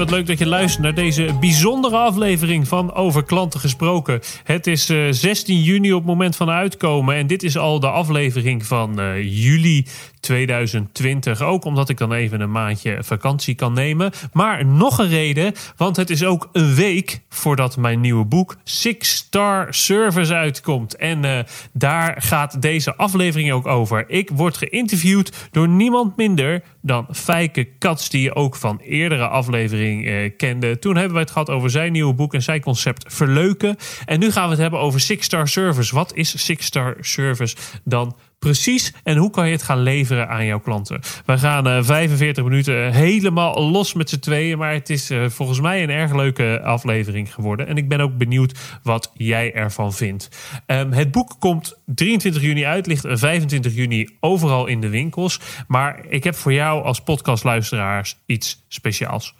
Wat leuk dat je luistert naar deze bijzondere aflevering van Over Klanten Gesproken. Het is 16 eh, juni op het moment van uitkomen en dit is al de aflevering van uh, juli 2020. Ook omdat ik dan even een maandje vakantie kan nemen. Maar nog een reden, want het is ook een week voordat mijn nieuwe boek Six Star Service uitkomt. En uh, daar gaat deze aflevering ook over. Ik word geïnterviewd door niemand minder dan Fijke Kats, die je ook van eerdere aflevering uh, kende. Toen hebben wij het gehad over zijn nieuwe boek en zijn concept Verleuken. En nu gaan we het hebben over Six Star Service. Wat is Six Star Service dan precies en hoe kan je het gaan leveren aan jouw klanten. We gaan uh, 45 minuten helemaal los met z'n tweeën, maar het is uh, volgens mij een erg leuke aflevering geworden. En ik ben ook benieuwd wat jij ervan vindt. Um, het boek komt 23 juni uit, ligt 25 juni overal in de winkels. Maar ik heb voor jou als podcastluisteraars iets speciaals.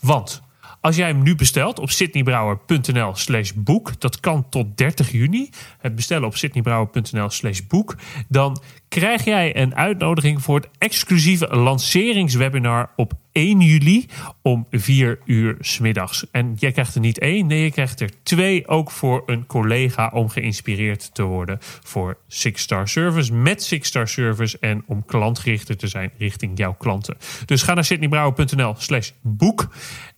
Want als jij hem nu bestelt op sydneybrouwer.nl slash boek, dat kan tot 30 juni. Het bestellen op sydneybrouwer.nl slash boek. Dan krijg jij een uitnodiging voor het exclusieve lanceringswebinar op 1 juli om 4 uur smiddags. En jij krijgt er niet één, nee, je krijgt er twee ook voor een collega om geïnspireerd te worden voor Six Star Service met Six Star Service en om klantgerichter te zijn richting jouw klanten. Dus ga naar sydneybrouwer.nl slash boek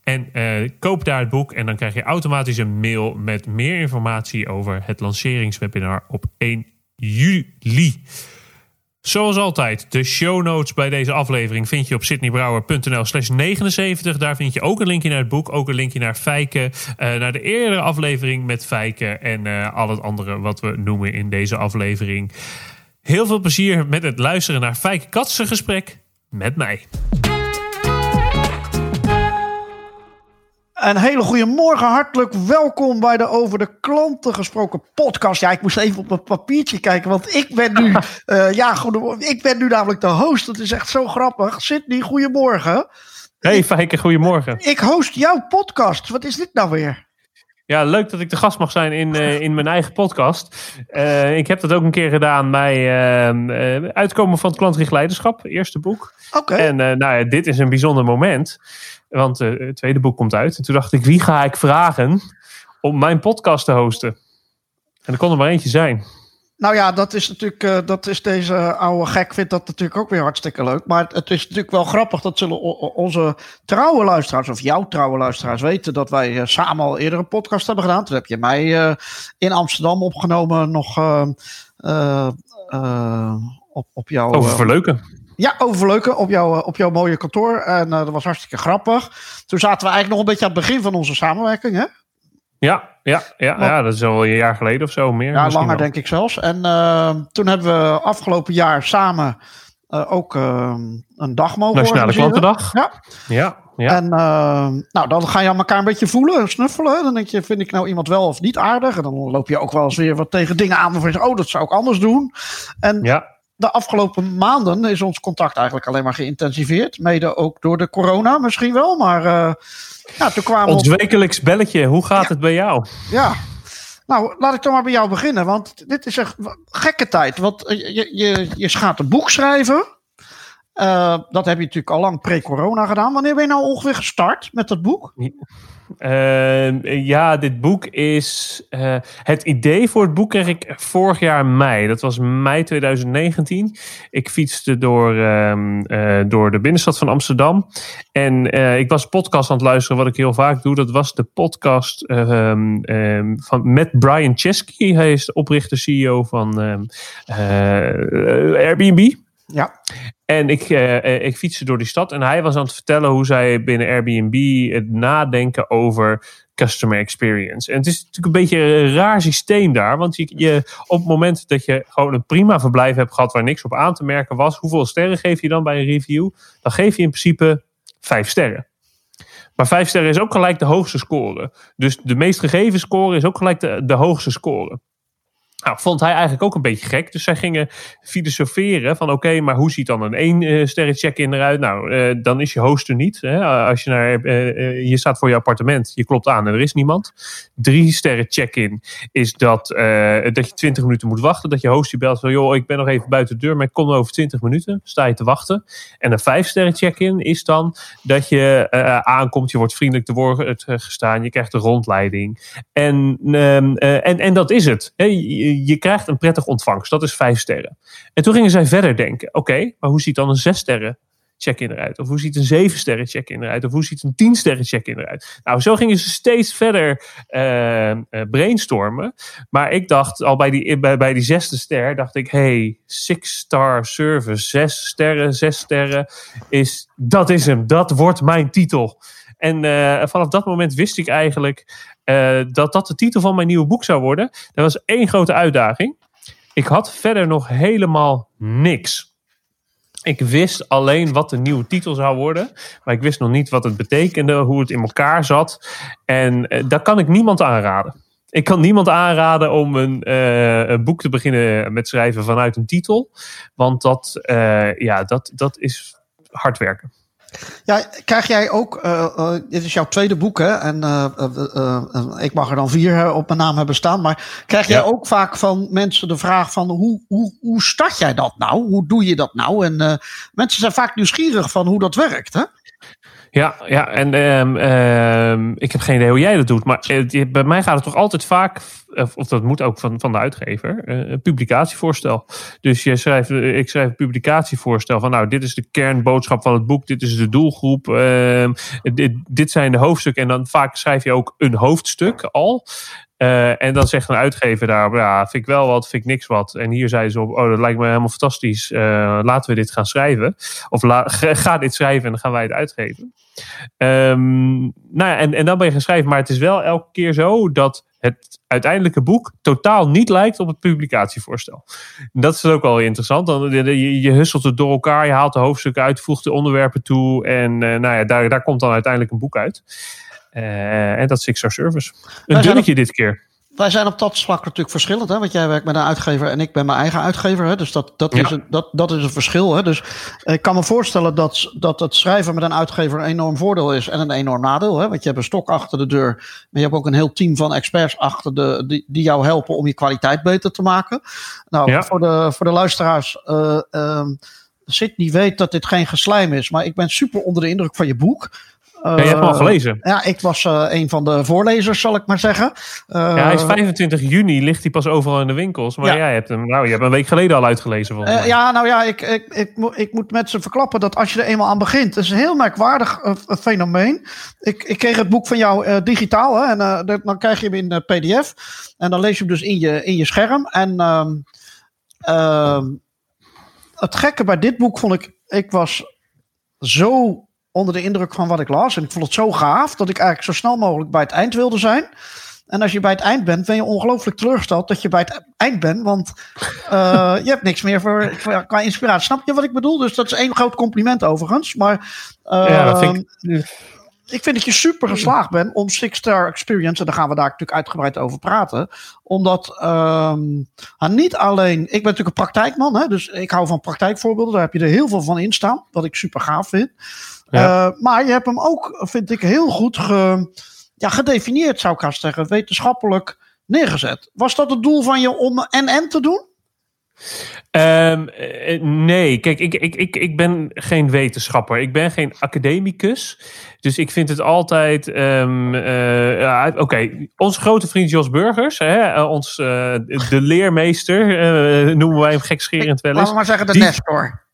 en uh, koop daar het boek en dan krijg je automatisch een mail met meer informatie over het lanceringswebinar op 1 juli. Zoals altijd, de show notes bij deze aflevering vind je op sydneybrouwer.nl slash 79. Daar vind je ook een linkje naar het boek, ook een linkje naar Fijke, uh, naar de eerdere aflevering met Fijke en uh, al het andere wat we noemen in deze aflevering. Heel veel plezier met het luisteren naar Fijke Katsen gesprek met mij. Een hele goede morgen, hartelijk welkom bij de Over de Klanten gesproken podcast. Ja, ik moest even op mijn papiertje kijken, want ik ben nu, uh, ja, goedemorgen. ik ben nu namelijk de host. Dat is echt zo grappig. Sydney, goedemorgen. Hey Fijke, goedemorgen. Ik host jouw podcast. Wat is dit nou weer? Ja, leuk dat ik de gast mag zijn in, uh, in mijn eigen podcast. Uh, ik heb dat ook een keer gedaan bij uh, uitkomen van het klantgericht leiderschap, eerste boek. Oké. Okay. En nou ja, dit is een bijzonder moment. Want het tweede boek komt uit. En toen dacht ik, wie ga ik vragen om mijn podcast te hosten? En er kon er maar eentje zijn. Nou ja, dat is natuurlijk, uh, dat is deze oude gek vindt dat natuurlijk ook weer hartstikke leuk. Maar het is natuurlijk wel grappig, dat zullen onze trouwe luisteraars, of jouw trouwe luisteraars weten, dat wij uh, samen al eerder een podcast hebben gedaan. Toen heb je mij uh, in Amsterdam opgenomen, nog op, op jouw... Over verleuken. Ja, overleuken op, jou, op jouw mooie kantoor. En dat was hartstikke grappig. Toen zaten we eigenlijk nog een beetje aan het begin van onze samenwerking, hè? Ja, ja, ja, ja dat is al een jaar geleden of zo meer. Ja, langer wel. denk ik zelfs. En uh, toen hebben we afgelopen jaar samen uh, ook een dag mogen Nationale Klantendag. Ja. ja. Ja. En nou, dan ga je aan elkaar een beetje voelen, snuffelen. Dan denk je, vind ik nou iemand wel of niet aardig? En dan loop je ook wel eens weer wat tegen dingen aan. Waarvan je oh, dat zou ik anders doen. En ja de afgelopen maanden is ons contact eigenlijk alleen maar geïntensiveerd. Mede ook door de corona misschien wel. Maar uh, ja, toen kwamen Ons wekelijks belletje, hoe gaat ja. het bij jou? Ja, nou laat ik dan maar bij jou beginnen. Want dit is echt gekke tijd. Want je, je, je gaat een boek schrijven. Uh, dat heb je natuurlijk al lang pre-corona gedaan. Wanneer ben je nou ongeveer gestart met dat boek? Uh, ja, dit boek is. Uh, het idee voor het boek kreeg ik vorig jaar mei. Dat was mei 2019. Ik fietste door, uh, door de binnenstad van Amsterdam. En ik was podcast aan het luisteren, wat ik heel vaak doe. Dat was de podcast ehm, van, met Brian Chesky. Hij is de oprichter, CEO van Airbnb. Ja. En ik, uh, ik fietste door die stad en hij was aan het vertellen hoe zij binnen Airbnb het nadenken over customer experience. En het is natuurlijk een beetje een raar systeem daar, want je, je, op het moment dat je gewoon een prima verblijf hebt gehad waar niks op aan te merken was, hoeveel sterren geef je dan bij een review? Dan geef je in principe vijf sterren. Maar vijf sterren is ook gelijk de hoogste score. Dus de meest gegeven score is ook gelijk de, de hoogste score. Nou, vond hij eigenlijk ook een beetje gek. Dus zij gingen filosoferen van oké, maar hoe ziet dan een één uh, sterren check-in eruit? Nou, uh, dan is je host er niet. Hè? Als je naar, uh, je staat voor je appartement, je klopt aan en er is niemand. Drie sterren check-in is dat, dat je 20 minuten moet wachten. Dat je host je belt van joh, ik ben nog even buiten de deur, maar ik kom over 20 minuten. Sta je te wachten. En een vijf sterren check-in is dan dat je aankomt, je wordt vriendelijk te woord gestaan, je krijgt een rondleiding. En, ehm, en, en dat is het. Hè? Je krijgt een prettig ontvangst. Dat is vijf sterren. En toen gingen zij verder denken. Oké, maar hoe ziet dan een zes sterren check-in eruit? Of hoe ziet een zeven sterren check-in eruit? Of hoe ziet een tien sterren check-in eruit? Nou, zo gingen ze steeds verder uh, uh, brainstormen. Maar ik dacht al bij die, bij, bij die zesde ster, dacht ik, hey, six star service, zes sterren, zes sterren, is, dat is hem. Dat wordt mijn titel. En uh, vanaf dat moment wist ik eigenlijk uh, dat dat de titel van mijn nieuwe boek zou worden. Dat was één grote uitdaging. Ik had verder nog helemaal niks. Ik wist alleen wat de nieuwe titel zou worden. Maar ik wist nog niet wat het betekende, hoe het in elkaar zat. En uh, daar kan ik niemand aanraden. Ik kan niemand aanraden om een, uh, een, boek te beginnen met schrijven vanuit een titel. Want dat, ja, dat, dat is hard werken. Ja, krijg jij ook, uh, uh, dit is jouw tweede boek hè, en uh, ik mag er dan vier op mijn naam hebben staan, maar krijg jij ja. ook vaak van mensen de vraag van hoe, hoe, hoe start jij dat nou? Hoe doe je dat nou? En mensen zijn vaak nieuwsgierig van hoe dat werkt hè? Ja, ja en um, um, ik heb geen idee hoe jij dat doet. Maar uh, bij mij gaat het toch altijd vaak, of dat moet ook van, van de uitgever, uh, een publicatievoorstel. Dus je schrijft, uh, ik schrijf een publicatievoorstel van nou, dit is de kernboodschap van het boek, dit is de doelgroep, ehm, dit, dit zijn de hoofdstukken. En dan vaak schrijf je ook een hoofdstuk al. Uh, en dan zegt een uitgever daar, ja, vind ik wel wat, vind ik niks wat. En hier zeiden ze op, oh, dat lijkt me helemaal fantastisch. Uh, laten we dit gaan schrijven. Of ga dit schrijven en dan gaan wij het uitgeven. Um, nou ja, en, en dan ben je gaan schrijven. Maar het is wel elke keer zo dat het uiteindelijke boek totaal niet lijkt op het publicatievoorstel. Dat is ook wel interessant. Dan, je, je husselt het door elkaar, je haalt de hoofdstukken uit, voegt de onderwerpen toe. En uh, nou ja, daar, daar komt dan uiteindelijk een boek uit. Uh, en dat is Star Service. Een dunnetje dit keer. Wij zijn op dat vlak natuurlijk verschillend. Hè? Want jij werkt met een uitgever en ik ben mijn eigen uitgever. Hè? Dus dat, dat, ja. is een, dat, dat is een verschil. Hè? Dus ik kan me voorstellen dat, dat het schrijven met een uitgever een enorm voordeel is en een enorm nadeel. Hè? Want je hebt een stok achter de deur. Maar je hebt ook een heel team van experts achter de, die, die jou helpen om je kwaliteit beter te maken. Nou, ja. voor, de, voor de luisteraars. Uh, Sydney weet dat dit geen geslijm is. Maar ik ben super onder de indruk van je boek. Ja, je hebt hem al gelezen. Ja, ik was uh, een van de voorlezers, zal ik maar zeggen. Ja, hij is 25 juni, ligt hij pas overal in de winkels. Maar ja. jij hebt hem, nou, je hebt hem een week geleden al uitgelezen. Uh, ja, nou ja, ik, ik, ik, ik moet met ze verklappen dat als je er eenmaal aan begint, het is een heel merkwaardig fenomeen. Ik, ik kreeg het boek van jou digitaal, hè, en dan krijg je hem in PDF. En dan lees je hem dus in je, in je scherm. En ehm, het gekke bij dit boek vond ik, ik was zo onder de indruk van wat ik las. En ik vond het zo gaaf dat ik eigenlijk zo snel mogelijk bij het eind wilde zijn. En als je bij het eind bent, ben je ongelooflijk teleurgesteld dat je bij het eind bent. Want uh, je hebt niks meer voor, voor, qua inspiratie. Snap je wat ik bedoel? Dus dat is één groot compliment overigens. Maar uh, ja, dat vind ik... ik vind dat je super geslaagd bent om Six Star Experience, en daar gaan we daar natuurlijk uitgebreid over praten. Omdat um, niet alleen, ik ben natuurlijk een praktijkman, hè, dus ik hou van praktijkvoorbeelden. Daar heb je er heel veel van in staan, wat ik super gaaf vind. Ja. Uh, maar je hebt hem ook, vind ik, heel goed ge, ja, gedefinieerd, zou ik haast zeggen. Wetenschappelijk neergezet. Was dat het doel van je om en-en te doen? Um, nee, kijk, ik, ik, ik, ik ben geen wetenschapper. Ik ben geen academicus. Dus ik vind het altijd. Um, uh, ja, Oké, okay. onze grote vriend Jos Burgers, hè, ons, uh, de leermeester, noemen wij hem gekscherend wel eens. Laten we maar zeggen de die, Nestor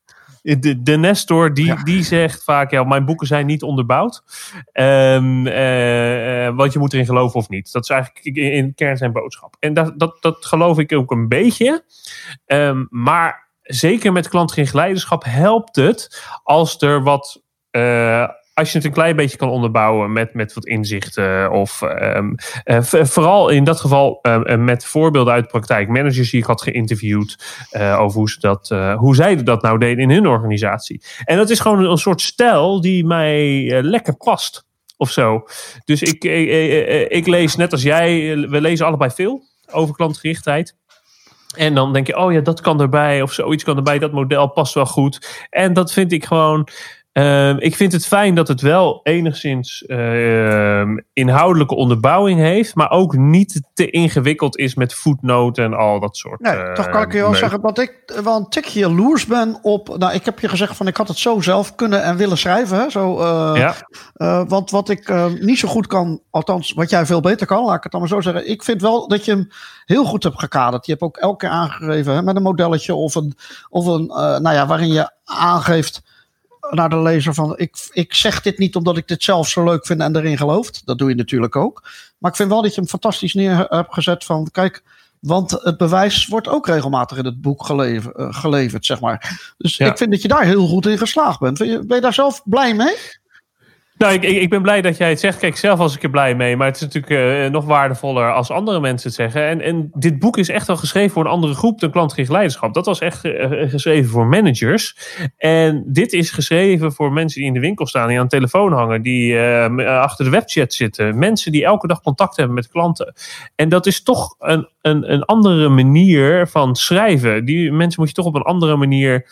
de, de Nestor die, ja. die zegt vaak: ja, mijn boeken zijn niet onderbouwd. Um, uh, uh, want je moet erin geloven of niet. Dat is eigenlijk in, in kern zijn boodschap. En dat, dat, dat geloof ik ook een beetje. Um, maar zeker met klantgericht leiderschap helpt het als er wat. Uh, als je het een klein beetje kan onderbouwen met, met wat inzichten. Of um, uh, vooral in dat geval uh, met voorbeelden uit de praktijk. Managers die ik had geïnterviewd uh, over hoe, ze dat, hoe zij dat nou deden in hun organisatie. En dat is gewoon een, een soort stijl die mij lekker past of zo. Dus ik, ik, ik lees net als jij, we lezen allebei veel over klantgerichtheid. En dan denk je, oh ja, dat kan erbij of zoiets kan erbij. Dat model past wel goed. En dat vind ik gewoon Ehm, ik vind het fijn dat het wel enigszins uh, inhoudelijke onderbouwing heeft, maar ook niet te ingewikkeld is met voetnoten en al dat soort. Nee, uh, toch kan ik je wel zeggen dat ik wel een tikje jaloers ben op. Nou, ik heb je gezegd van ik had het zo zelf kunnen en willen schrijven. Hè, zo, uh, ja. Eh, want wat ik ehm, niet zo goed kan, althans wat jij veel beter kan, laat ik het dan maar zo zeggen. Ik vind wel dat je hem heel goed hebt gekaderd. Je hebt ook elke keer aangegeven hè, met een modelletje of een, of een nou ja, waarin je aangeeft naar de lezer van ik, ik zeg dit niet omdat ik dit zelf zo leuk vind en erin geloof. Dat doe je natuurlijk ook. Maar ik vind wel dat je hem fantastisch neer hebt gezet van kijk, want het bewijs wordt ook regelmatig in het boek geleverd, uh, geleverd zeg maar. Dus ik vind dat je daar heel goed in geslaagd bent. Ben je, ben je daar zelf blij mee? Nou, ik, ik, ben blij dat jij het zegt. Kijk, zelf was ik er blij mee. Maar het is natuurlijk uh, nog waardevoller als andere mensen het zeggen. En, en dit boek is echt wel geschreven voor een andere groep dan klantgericht leiderschap. Dat was echt uh, geschreven voor managers. En dit is geschreven voor mensen die in de winkel staan, die aan de telefoon hangen, die uh, achter de webchat zitten. Mensen die elke dag contact hebben met klanten. En dat is toch een, een, een andere manier van schrijven. Die mensen moet je toch op een andere manier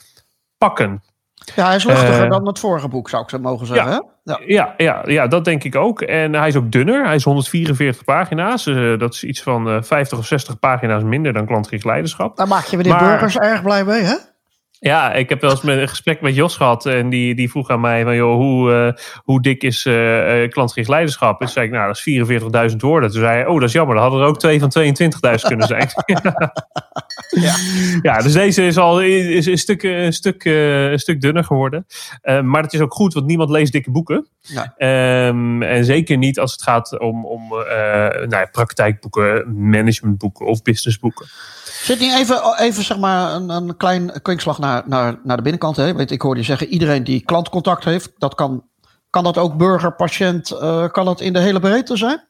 pakken. Ja, hij is luchtiger dan het vorige boek, zou ik zo mogen zeggen. Ja, ja, ja, ja, dat denk ik ook. En hij is ook dunner. Hij is 144 pagina's. Uh, dat is iets van uh, eh, 50 of 60 pagina's minder dan klantgericht leiderschap. Daar maak je weer de burgers erg blij mee, hè? Ja, ik heb wel eens een gesprek met Jos gehad. En die, die vroeg aan mij: van, joh, hoe, uh, hoe dik is uh, klantgericht leiderschap? En toen zei ik: Nou, dat is 44.000 woorden. Toen zei hij: Oh, dat is jammer. Dan hadden er ook twee van 22.000 kunnen zijn. ja. ja, dus deze is al is een, stuk, een, stuk, een stuk dunner geworden. Maar het is ook goed, want niemand leest dikke boeken. Um, en zeker niet als het gaat om, om nou ja, praktijkboeken, managementboeken of businessboeken. Zit niet even, even zeg maar een, een klein kwinkslag naar, naar, naar de binnenkant. Hè? Weet, ik hoorde je zeggen, iedereen die klantcontact heeft, dat kan, kan dat ook burger, patiënt, uh, kan dat in de hele breedte zijn?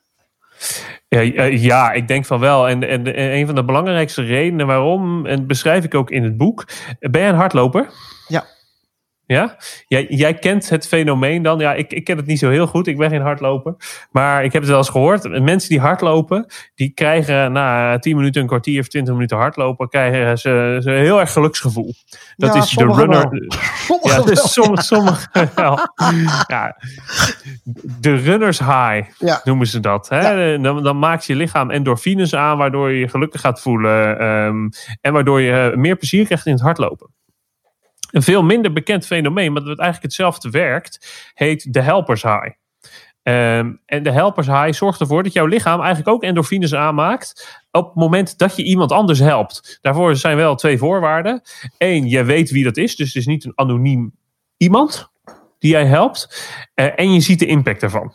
Ja, ja, ik denk van wel. En, en, en een van de belangrijkste redenen waarom, en beschrijf ik ook in het boek. Ben jij een hardloper? Ja. Ja? Jij, jij kent het fenomeen dan. Ja, ik, ik ken het niet zo heel goed. Ik ben geen hardloper. Maar ik heb het wel eens gehoord. Mensen die hardlopen, die krijgen na 10 minuten, een kwartier of 20 minuten hardlopen, krijgen ze, ze een heel erg geluksgevoel. Dat is de runner. Ja, dus sommige, sommige wel. Ja, de runners high ja. noemen ze dat. Hè? Dan, dan maakt je lichaam endorfines aan, waardoor je je gelukkig gaat voelen. Um, en waardoor je meer plezier krijgt in het hardlopen. Een veel minder bekend fenomeen, maar dat eigenlijk hetzelfde werkt, heet de helpers high. Um, en de helpers high zorgt ervoor dat jouw lichaam eigenlijk ook endorfines aanmaakt op het moment dat je iemand anders helpt. Daarvoor zijn wel twee voorwaarden. Eén, je weet wie dat is, dus het is niet een anoniem iemand die jij helpt. Uh, en je ziet de impact ervan.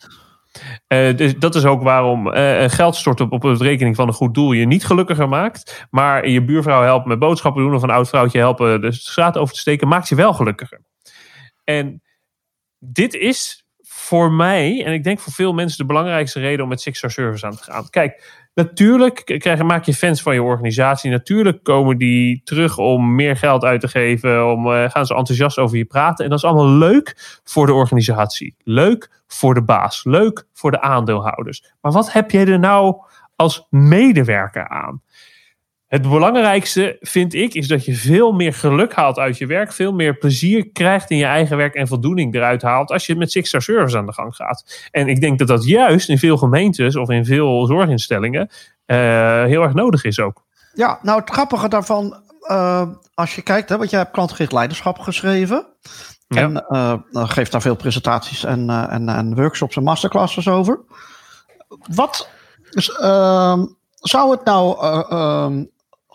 Uh, dus dat is ook waarom uh, geld storten op, op rekening van een goed doel je niet gelukkiger maakt. Maar je buurvrouw helpen met boodschappen doen of een oud vrouwtje helpen de straat over te steken, maakt je wel gelukkiger. En dit is voor mij, en ik denk voor veel mensen, de belangrijkste reden om met Six Star Service aan te gaan. Kijk, Natuurlijk maak je fans van je organisatie. Natuurlijk komen die terug om meer geld uit te geven. Om, uh, gaan ze enthousiast over je praten. En dat is allemaal leuk voor de organisatie. Leuk voor de baas. Leuk voor de aandeelhouders. Maar wat heb jij er nou als medewerker aan? Het belangrijkste vind ik is dat je veel meer geluk haalt uit je werk, veel meer plezier krijgt in je eigen werk en voldoening eruit haalt als je met Six Star Service aan de gang gaat. En ik denk dat dat juist in veel gemeentes of in veel zorginstellingen uh, heel erg nodig is ook. Ja, nou het grappige daarvan, uh, als je kijkt, hè, want jij hebt klantgericht leiderschap geschreven. Ja. En uh, geeft daar veel presentaties en, en, en workshops en masterclasses over. Wat dus, zou het nou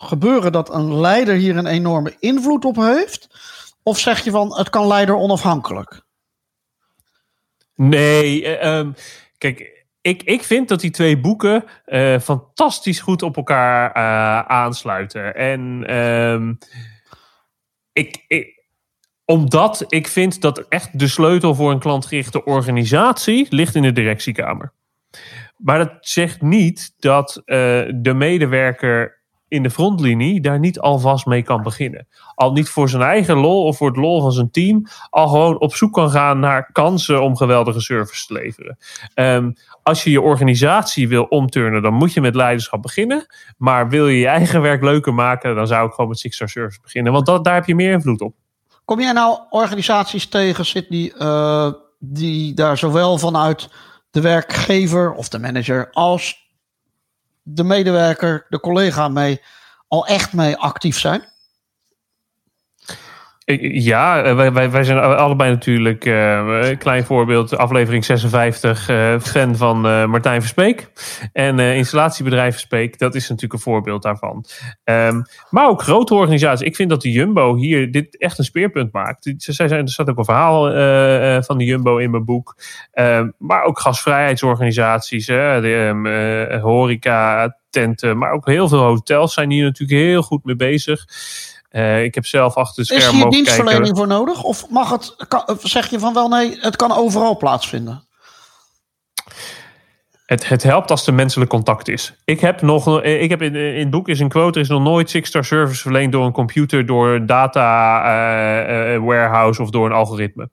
gebeuren dat een leider hier een enorme invloed op heeft? Of zeg je van het kan leider onafhankelijk? Nee, uh, um, kijk, ik, ik vind dat die twee boeken uh, fantastisch goed op elkaar uh, aansluiten. En um, ik, omdat ik vind dat echt de sleutel voor een klantgerichte organisatie ligt in de directiekamer. Maar dat zegt niet dat de medewerker in de frontlinie daar niet alvast mee kan beginnen. Al niet voor zijn eigen lol of voor het lol van zijn team. Al gewoon op zoek kan gaan naar kansen om geweldige service te leveren. Um, als je je organisatie wil omturnen, dan moet je met leiderschap beginnen. Maar wil je je eigen werk leuker maken, dan zou ik gewoon met Six Star Service beginnen. Want dat, daar heb je meer invloed op. Kom jij nou organisaties tegen, Sydney, uh, die daar zowel vanuit de werkgever of de manager als de medewerker, de collega mee al echt mee actief zijn? Ja, eh, wij, wij, zijn allebei natuurlijk, uh, klein voorbeeld, aflevering 56, uh, fan van Martijn Verspeek. En installatiebedrijf Verspeek, dat is natuurlijk een voorbeeld daarvan. Um, maar ook grote organisaties. Ik vind dat de Jumbo hier dit echt een speerpunt maakt. Zij zijn, er staat ook een verhaal van de Jumbo in mijn boek. Um, maar ook gasvrijheidsorganisaties, de, um, horeca, tenten, maar ook heel veel hotels zijn hier natuurlijk heel goed mee bezig. Uh, ik heb zelf achter Is hier dienstverlening kijken. voor nodig? Of mag het, kan, zeg je van wel nee, het kan overal plaatsvinden? Het, het helpt als er menselijk contact is. Ik heb nog, ik heb in, in het boek is een quote, er is nog nooit Six-star service verleend door een computer, door een data uh, uh, warehouse of door een algoritme.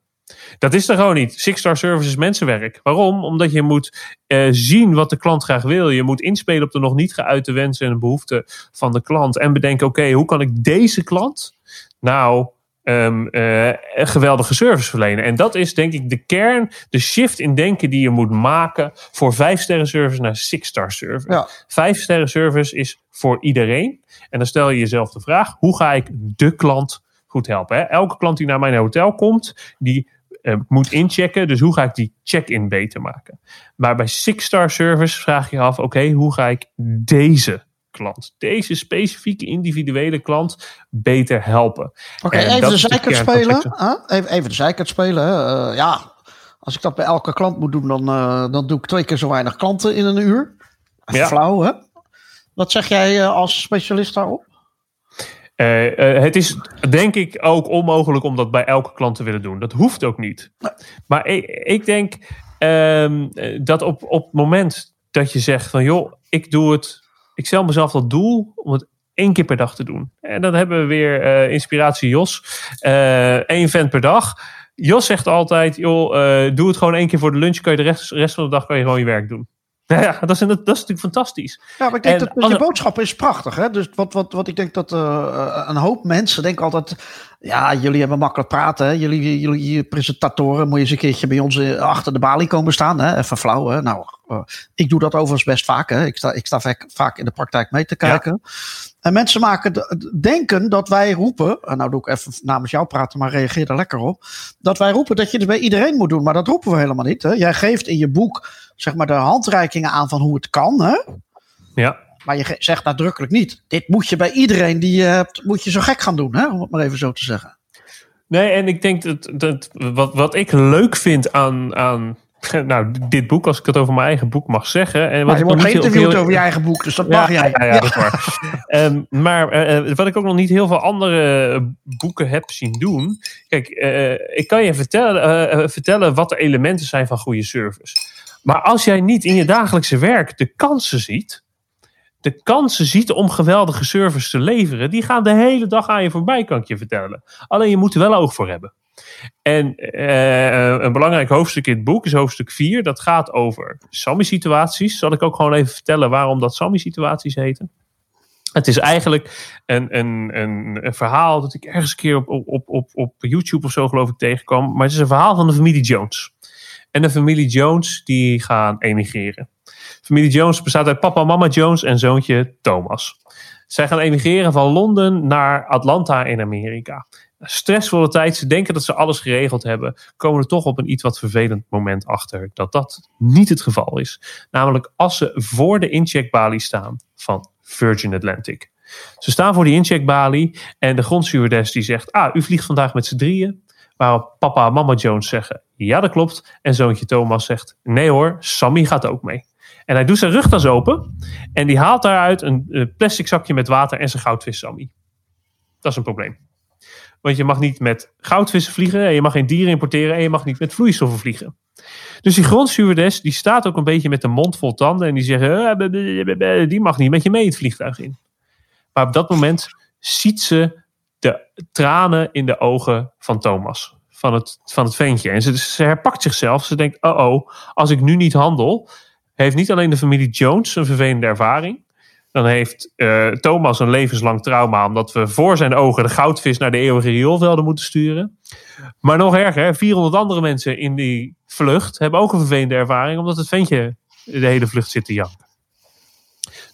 Dat is er gewoon niet. Six-star service is mensenwerk. Waarom? Omdat je moet uh, zien wat de klant graag wil. Je moet inspelen op de nog niet geuite wensen en behoeften van de klant. En bedenken, oké, hoe kan ik deze klant nou um, uh, geweldige service verlenen? En dat is denk ik de kern, de shift in denken die je moet maken voor vijf sterren service naar six star service. Ja. Vijf sterren service is voor iedereen. En dan stel je jezelf de vraag, hoe ga ik de klant goed helpen? Hè? Elke klant die naar mijn hotel komt, die uh, moet inchecken. Dus hoe ga ik die check-in beter maken? Maar bij Six Star Service vraag je af: oké, hoe ga ik deze klant, deze specifieke individuele klant, beter helpen? Oké, even, de zijkant spelen. Even, de zijkant spelen. Ja, als ik dat bij elke klant moet doen, dan, uh, dan doe ik twee keer zo weinig klanten in een uur. Ja. Flauw, hè? Wat zeg jij als specialist daarop? Uh, uh, het is denk ik ook onmogelijk om dat bij elke klant te willen doen. Dat hoeft ook niet. Maar ik, ik denk um, dat op, op het moment dat je zegt van joh, ik doe het, ik stel mezelf dat doel om het één keer per dag te doen. En dan hebben we weer uh, inspiratie Jos. Eén vent per dag. Jos zegt altijd, joh, doe het gewoon één keer voor de lunch. Kan je de rest, rest van de dag kan je gewoon je werk doen. Ja, dat is, dat is natuurlijk fantastisch. Ja, maar ik denk en, dat je boodschap is prachtig. Hè? Dus wat, wat, wat ik denk dat uh, een hoop mensen denken altijd... Ja, jullie hebben makkelijk praten. Hè? Jullie, jullie presentatoren, moet je eens een keertje bij ons eh, achter de balie komen staan. Hè? Even flauw. Hè? Nou, uh, ik doe dat overigens best vaak. Hè? Ik sta, ik sta vaak in de praktijk mee te kijken. Ja. En mensen maken denken dat wij roepen, en nou doe ik even namens jou praten, maar reageer er lekker op. Dat wij roepen dat je het bij iedereen moet doen, maar dat roepen we helemaal niet. Hè? Jij geeft in je boek zeg maar de handreikingen aan van hoe het kan. Hè? Ja. Maar je zegt nadrukkelijk niet. Dit moet je bij iedereen die je hebt, moet je zo gek gaan doen, hè? om het maar even zo te zeggen. Nee, en ik denk dat, dat wat, wat ik leuk vind aan, aan nou, dit boek, als ik het over mijn eigen boek mag zeggen. En wat maar je wordt geïnterviewd over je eigen boek, dus dat ja, mag jij. Ja, ja, dat is waar. um, maar uh, wat ik ook nog niet heel veel andere boeken heb zien doen. Kijk, uh, ik kan je vertellen, uh, vertellen wat de elementen zijn van goede service. Maar als jij niet in je dagelijkse werk de kansen ziet, de kansen ziet om geweldige service te leveren, die gaan de hele dag aan je voorbij, kan ik je vertellen. Alleen je moet er wel oog voor hebben. En uh, een belangrijk hoofdstuk in het boek is hoofdstuk 4. Dat gaat over SAMI-situaties. Zal ik ook gewoon even vertellen waarom dat SAMI-situaties heten? Het is eigenlijk een, een, een, een, verhaal dat ik ergens een keer op, op, op, op YouTube of zo geloof ik tegenkwam. Maar het is een verhaal van de familie Jones. En de familie Jones die gaan emigreren. Familie Jones bestaat uit papa, mama Jones en zoontje Thomas. Zij gaan emigreren van Londen naar Atlanta in Amerika. Stressvolle tijd, ze denken dat ze alles geregeld hebben, komen er toch op een iets wat vervelend moment achter dat dat niet het geval is. Namelijk als ze voor de incheckbalie staan van Virgin Atlantic. Ze staan voor die incheckbalie en de grondstewardess die zegt: Ah, u vliegt vandaag met z'n drieën. Waarop papa en mama Jones zeggen: Ja, dat klopt. En zoontje Thomas zegt: Nee hoor, Sammy gaat ook mee. En hij doet zijn rugtas open en die haalt daaruit een plastic zakje met water en zijn goudvis Sammy. Dat is een probleem. Want je mag niet met goudvissen vliegen, en je mag geen dieren importeren en je mag niet met vloeistoffen vliegen. Dus die grondstewardess die staat ook een beetje met de mond vol tanden en die zeggen: die mag niet met je mee het vliegtuig in. Maar op dat moment ziet ze de tranen in de ogen van Thomas. Van het, van het ventje. En ze, ze herpakt zichzelf. Ze denkt: oh oh, als ik nu niet handel. Heeft niet alleen de familie Jones een vervelende ervaring. Dan heeft uh, Thomas een levenslang trauma. Omdat we voor zijn ogen de goudvis naar de eeuwige rioolvelden moeten sturen. Maar nog erger, 400 andere mensen in die vlucht hebben ook een vervelende ervaring. Omdat het ventje de hele vlucht zit te janken.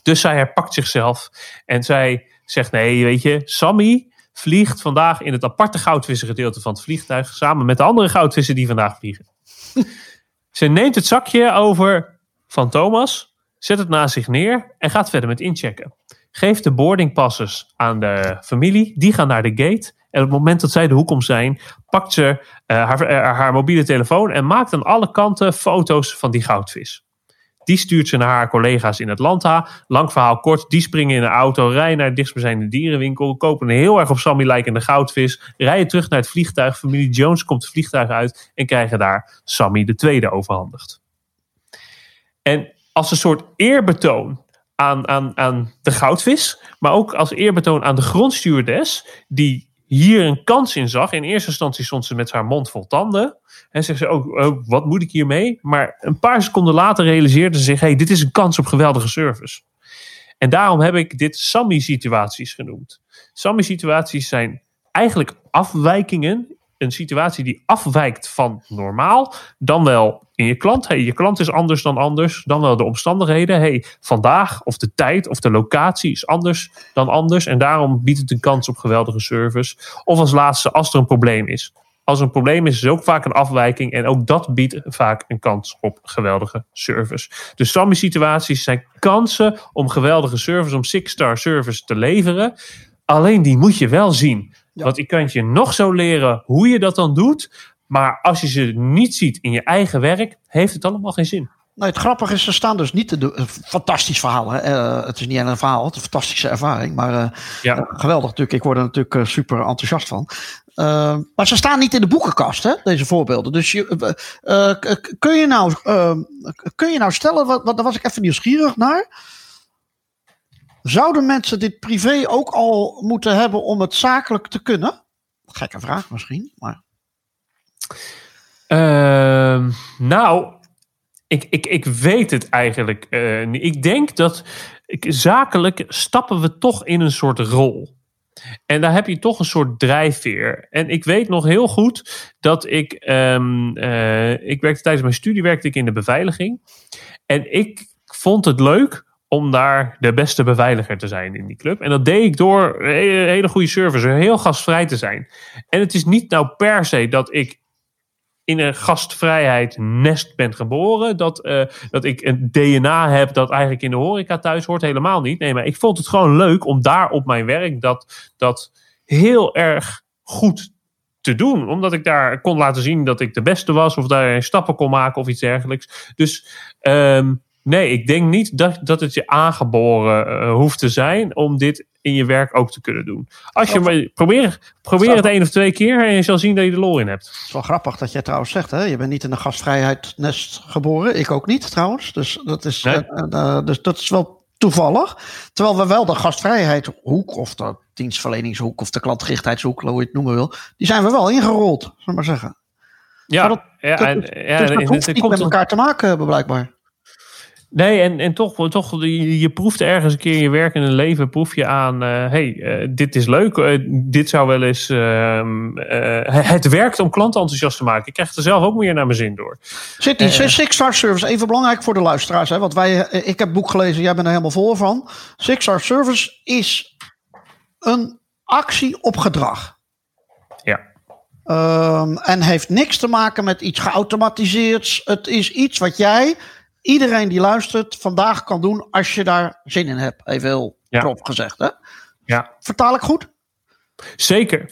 Dus zij herpakt zichzelf. En zij zegt: nee, weet je, Sammy vliegt vandaag in het aparte goudvissengedeelte van het vliegtuig. Samen met de andere goudvissen die vandaag vliegen. Ze neemt het zakje over van Thomas, zet het naast zich neer en gaat verder met inchecken. Geeft de boardingpasses aan de familie, die gaan naar de gate. En op het moment dat zij de hoek om zijn, pakt ze uh, haar, uh, haar mobiele telefoon en maakt aan alle kanten foto's van die goudvis. Die stuurt ze naar haar collega's in Atlanta. Lang verhaal kort, die springen in een auto, rijden naar de dichtstbijzijnde dierenwinkel, kopen een heel erg op Sammy lijkende goudvis, rijden terug naar het vliegtuig. Familie Jones komt het vliegtuig uit en krijgen daar Sammy de tweede overhandigd. En als een soort eerbetoon aan, aan, aan de goudvis, maar ook als eerbetoon aan de grondstuurdes, die hier een kans in zag. In eerste instantie stond ze met haar mond vol tanden. En zegt ze ook, oh, wat moet ik hiermee? Maar een paar seconden later realiseerde ze zich, hey, dit is een kans op geweldige service. En daarom heb ik dit Sammy-situaties genoemd. Sammy-situaties zijn eigenlijk afwijkingen. Een situatie die afwijkt van normaal. Dan wel in je klant. Hey, je klant is anders dan anders. Dan wel de omstandigheden. Hey, vandaag of de tijd of de locatie is anders dan anders. En daarom biedt het een kans op geweldige service. Of als laatste, als er een probleem is. Als er een probleem is, is ook vaak een afwijking. En ook dat biedt vaak een kans op geweldige service. Dus Sammy-situaties zijn kansen om geweldige service, om six-star service te leveren. Alleen die moet je wel zien. Ja. Want ik kan je nog zo leren hoe je dat dan doet. Maar als je ze niet ziet in je eigen werk, heeft het allemaal geen zin. Nou, het grappige is, ze staan dus niet te doen. Een fantastisch verhaal. Hè? Uh, het is niet alleen een verhaal, het is een fantastische ervaring. Maar uh, ja. uh, geweldig natuurlijk. Ik word er natuurlijk super enthousiast van. maar ze staan niet in de boekenkast, hè, deze voorbeelden. Dus je, kun, je nou, kun je nou stellen, wat, wat, daar was ik even nieuwsgierig naar. Zouden mensen dit privé ook al moeten hebben om het zakelijk te kunnen? Gekke vraag misschien, maar. Uh, nou, ik, ik, ik weet het eigenlijk uh, niet. Ik denk dat zakelijk stappen we toch in een soort rol. En daar heb je toch een soort drijfveer. En ik weet nog heel goed dat ik. Um, uh, ik werkte tijdens mijn studie werkte ik in de beveiliging. En ik vond het leuk om daar de beste beveiliger te zijn in die club. En dat deed ik door een hele goede service, heel gastvrij te zijn. En het is niet nou per se dat ik in een gastvrijheid nest ben geboren. Dat, uh, dat ik een DNA heb dat eigenlijk in de horeca thuis hoort. Helemaal niet. Nee, maar ik vond het gewoon leuk om daar op mijn werk dat, dat heel erg goed te doen. Omdat ik daar kon laten zien dat ik de beste was. Of daar stappen kon maken of iets dergelijks. Dus um, nee, ik denk niet dat, dat het je aangeboren uh, hoeft te zijn om dit in je werk ook te kunnen doen. Als je maar probeer, probeer het één of twee keer en je zal zien dat je de lol in hebt. Het is wel grappig dat jij trouwens zegt, hè? je bent niet in een gastvrijheid nest geboren. Ik ook niet trouwens. Dus dat is, nee. uh, uh, dus dat is wel toevallig. Terwijl we wel de gastvrijheidshoek of de dienstverleningshoek of de klantgerichtheidshoek, hoe je het noemen wil, die zijn we wel ingerold, zullen we maar zeggen. Ja, dat, ja, dat, en, dus ja, dat en, hoeft en- niet met elkaar te maken hebben blijkbaar. Nee, en, en toch, toch je, je proeft ergens een keer in je werk en het leven, proef je aan, eh, hey, eh, dit is leuk, eh, dit zou wel eens, ehm, eh, het werkt om klanten enthousiast te maken. Ik krijg er zelf ook meer naar mijn zin door. Zit die Six Star Service, even belangrijk voor de luisteraars. Hè, want wij, ik heb het boek gelezen, jij bent er helemaal vol van. Six Star Service is een actie op gedrag. Ja. Ehm, en heeft niks te maken met iets geautomatiseerds. Het is iets wat jij, iedereen die luistert, vandaag kan doen als je daar zin in hebt. Even heel Ja. gezegd. Hè? Ja, Vertaal ik goed? zeker.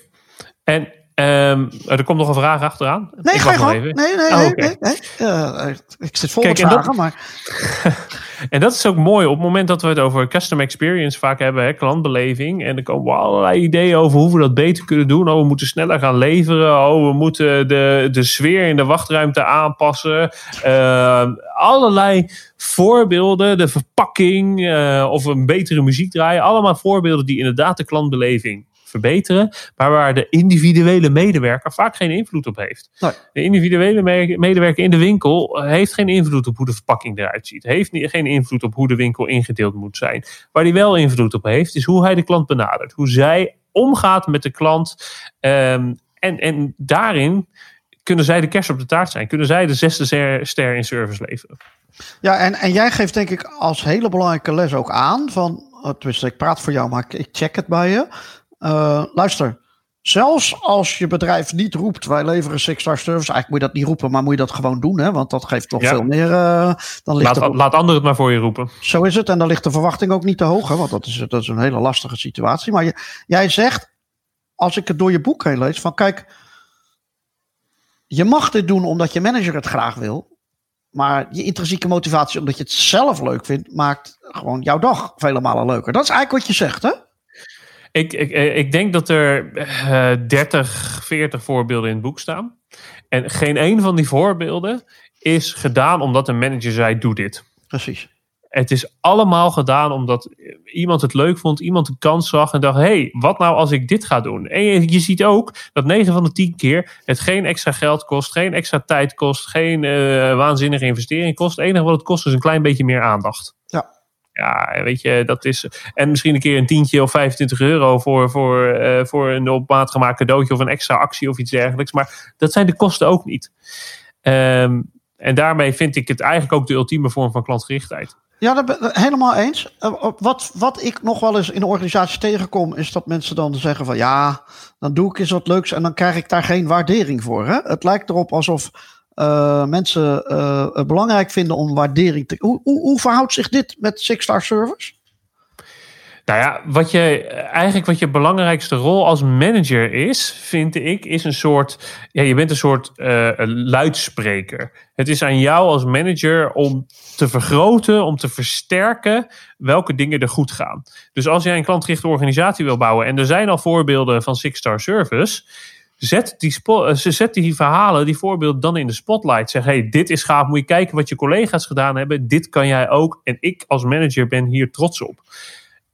En ehm, er komt nog een vraag achteraan. Nee, Ik ga je. Nee, nee, Oh, nee. nee, nee. Eh, ik zit vol Kijk, met dat- vragen, maar En dat is ook mooi op het moment dat we het over custom experience vaak hebben, hè, klantbeleving. En er komen allerlei ideeën over hoe we dat beter kunnen doen. Oh, we moeten sneller gaan leveren. Oh, we moeten de, de sfeer in de wachtruimte aanpassen. Uh, allerlei voorbeelden, de verpakking uh, of een betere muziek draaien. Allemaal voorbeelden die inderdaad de klantbeleving verbeteren, maar waar de individuele medewerker vaak geen invloed op heeft. Nee. De individuele medewerker in de winkel heeft geen invloed op hoe de verpakking eruit ziet, heeft geen invloed op hoe de winkel ingedeeld moet zijn. Waar hij wel invloed op heeft, is hoe hij de klant benadert, hoe zij omgaat met de klant um, en, en daarin kunnen zij de kerst op de taart zijn, kunnen zij de zesde ster in service leveren. Ja, en, en jij geeft denk ik als hele belangrijke les ook aan van, tenminste ik praat voor jou, maar ik check het bij je. Uh, luister, zelfs als je bedrijf niet roept, wij leveren six-star service. Eigenlijk moet je dat niet roepen, maar moet je dat gewoon doen. Hè? Want dat geeft ja. veel meer. Uh, dan ligt laat, er, laat anderen het maar voor je roepen. Zo is het. En dan ligt de verwachting ook niet te hoog. Hè? Want dat is, dat is een hele lastige situatie. Maar je, jij zegt, als ik het door je boek heen lees, van kijk, je mag dit doen omdat je manager het graag wil. Maar je intrinsieke motivatie, omdat je het zelf leuk vindt, maakt gewoon jouw dag vele malen leuker. Dat is eigenlijk wat je zegt, hè? Ik, ik, eh, ik denk dat er uh, 30, 40 voorbeelden in het boek staan. En geen een van die voorbeelden is gedaan omdat een manager zei: doe dit. Precies. Het is allemaal gedaan omdat iemand het leuk vond, iemand een kans zag en dacht: hé, hey, wat nou als ik dit ga doen? En je, je, ziet ook dat 9 van de 10 keer het geen extra geld kost, geen extra tijd kost, geen uh, waanzinnige investering kost. Het enige wat het kost is een klein beetje meer aandacht. Ja. Ja, weet je, dat is. En misschien een keer een tientje of 25 euro voor, voor, uh, voor een op maat gemaakt cadeautje of een extra actie of iets dergelijks. Maar dat zijn de kosten ook niet. Um, en daarmee vind ik het eigenlijk ook de ultieme vorm van klantgerichtheid. Ja, dat ben, helemaal eens. Uh, wat, wat ik nog wel eens in de organisatie tegenkom, is dat mensen dan zeggen van ja, dan doe ik eens wat leuks en dan krijg ik daar geen waardering voor. Hè? Het lijkt erop alsof uh, mensen uh, belangrijk vinden om waardering te. Hoe, hoe, hoe verhoudt zich dit met Six Star Service? Nou ja, wat je eigenlijk wat je belangrijkste rol als manager is, vind ik, is een soort. Ja, je bent een soort uh, luidspreker. Het is aan jou als manager om te vergroten, om te versterken welke dingen er goed gaan. Dus als jij een klantgerichte organisatie wil bouwen, en er zijn al voorbeelden van Six Star Service Zet die, eh, zet die verhalen, die voorbeelden dan in de spotlight. Zeg, hey, dit is gaaf. Moet je kijken wat je collega's gedaan hebben. Dit kan jij ook. En ik als manager ben hier trots op.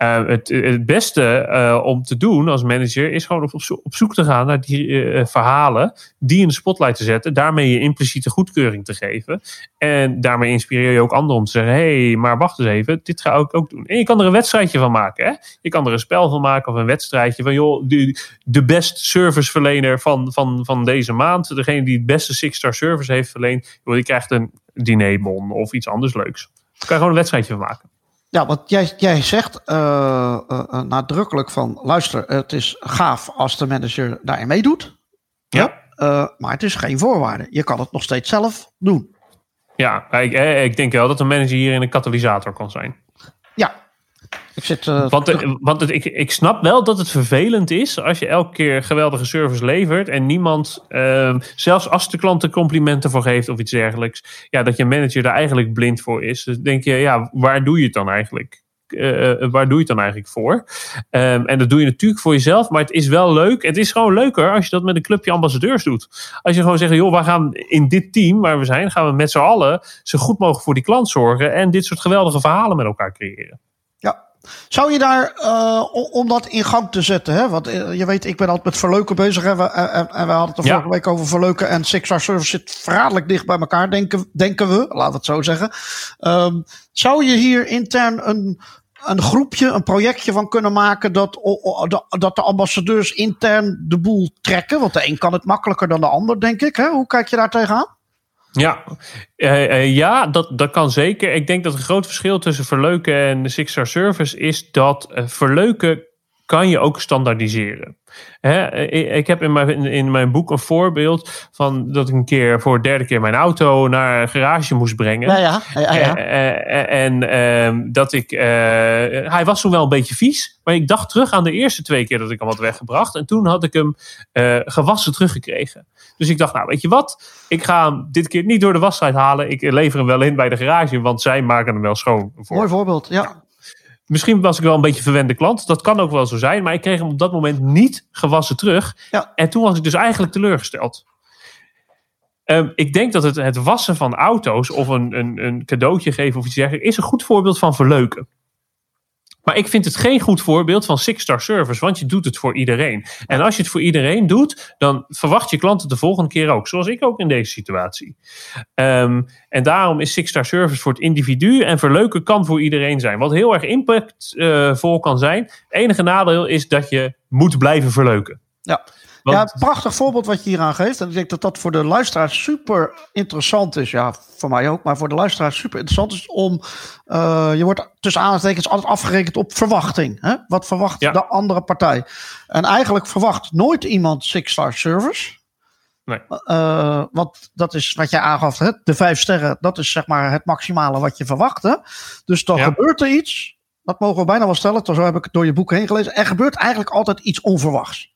Uh, het, beste uh, om te doen als manager is gewoon op, op zoek te gaan naar die uh, verhalen, die in de spotlight te zetten, daarmee je impliciete goedkeuring te geven. En daarmee inspireer je ook anderen om te zeggen: hé, hey, maar wacht eens even, dit ga ik ook doen. En je kan er een wedstrijdje van maken. Hè? Je kan er een spel van maken of een wedstrijdje van: joh, de, de best serviceverlener van, van, van deze maand, degene die het beste six-star service heeft verleend, joh, die krijgt een dinerbon of iets anders leuks. Daar kan je gewoon een wedstrijdje van maken. Ja, want jij, jij zegt uh, uh, nadrukkelijk van, luister, het is gaaf als de manager daarin meedoet. Ja. Uh, maar het is geen voorwaarde. Je kan het nog steeds zelf doen. Ja, ik, ik denk wel dat de manager hierin een katalysator kan zijn. Ik zit, uh, want want ik, ik snap wel dat het vervelend is als je elke keer geweldige service levert en niemand, uh, zelfs als de klant er complimenten voor geeft of iets dergelijks, ja, dat je manager daar eigenlijk blind voor is. Dus denk je, ja, waar doe je het dan eigenlijk? Uh, waar doe je het dan eigenlijk voor? Um, en dat doe je natuurlijk voor jezelf, maar het is wel leuk. Het is gewoon leuker als je dat met een clubje ambassadeurs doet. Als je gewoon zegt, joh, we gaan in dit team waar we zijn, gaan we met z'n allen zo goed mogelijk voor die klant zorgen en dit soort geweldige verhalen met elkaar creëren. Zou je daar, uh, om dat in gang te zetten, hè? want uh, je weet, ik ben altijd met verleuken bezig en we, en, en we hadden het er ja. vorige week over verleuken en Six Star Service zit verraderlijk dicht bij elkaar, denken, denken we, laat het zo zeggen. Um, zou je hier intern een, een groepje, een projectje van kunnen maken dat, dat de ambassadeurs intern de boel trekken? Want de een kan het makkelijker dan de ander, denk ik. Hè? Hoe kijk je daar tegenaan? Ja, uh, uh, ja dat, dat kan zeker. Ik denk dat het groot verschil tussen verleuken en de Six Star Service is dat uh, verleuken kan je ook standaardiseren. Ik heb in mijn, in mijn boek een voorbeeld van dat ik een keer voor de derde keer mijn auto naar een garage moest brengen. Ja, ja. ja, ja. En, en dat ik. hij was toen wel een beetje vies, maar ik dacht terug aan de eerste twee keer dat ik hem had weggebracht. En toen had ik hem gewassen teruggekregen. Dus ik dacht, nou, weet je wat? Ik ga hem dit keer niet door de wasstrijd halen. Ik lever hem wel in bij de garage, want zij maken hem wel schoon. Voor. Mooi voorbeeld, ja. Misschien was ik wel een beetje verwende klant. Dat kan ook wel zo zijn. Maar ik kreeg hem op dat moment niet gewassen terug. Ja. En toen was ik dus eigenlijk teleurgesteld. Um, ik denk dat het, het wassen van auto's of een, een, een cadeautje geven of iets dergelijks is een goed voorbeeld van verleuken. Maar ik vind het geen goed voorbeeld van six-star service, want je doet het voor iedereen. En als je het voor iedereen doet, dan verwacht je klanten de volgende keer ook. Zoals ik ook in deze situatie. Um, en daarom is six-star service voor het individu en verleuken kan voor iedereen zijn. Wat heel erg impactvol uh, kan zijn. Het enige nadeel is dat je moet blijven verleuken. Ja. Ja, een prachtig voorbeeld wat je hier aan geeft. En ik denk dat dat voor de luisteraars super interessant is. Ja, voor mij ook, maar voor de luisteraars super interessant is om. Uh, je wordt tussen aanhalingstekens altijd afgerekend op verwachting. Hè? Wat verwacht de andere partij? En eigenlijk verwacht nooit iemand six-star service. Nee. Uh, want dat is wat jij aangaf, hè? de vijf sterren, dat is zeg maar het maximale wat je verwacht. Hè? Dus dan gebeurt er iets, dat mogen we bijna wel stellen, zo heb ik het door je boek heen gelezen. Er gebeurt eigenlijk altijd iets onverwachts.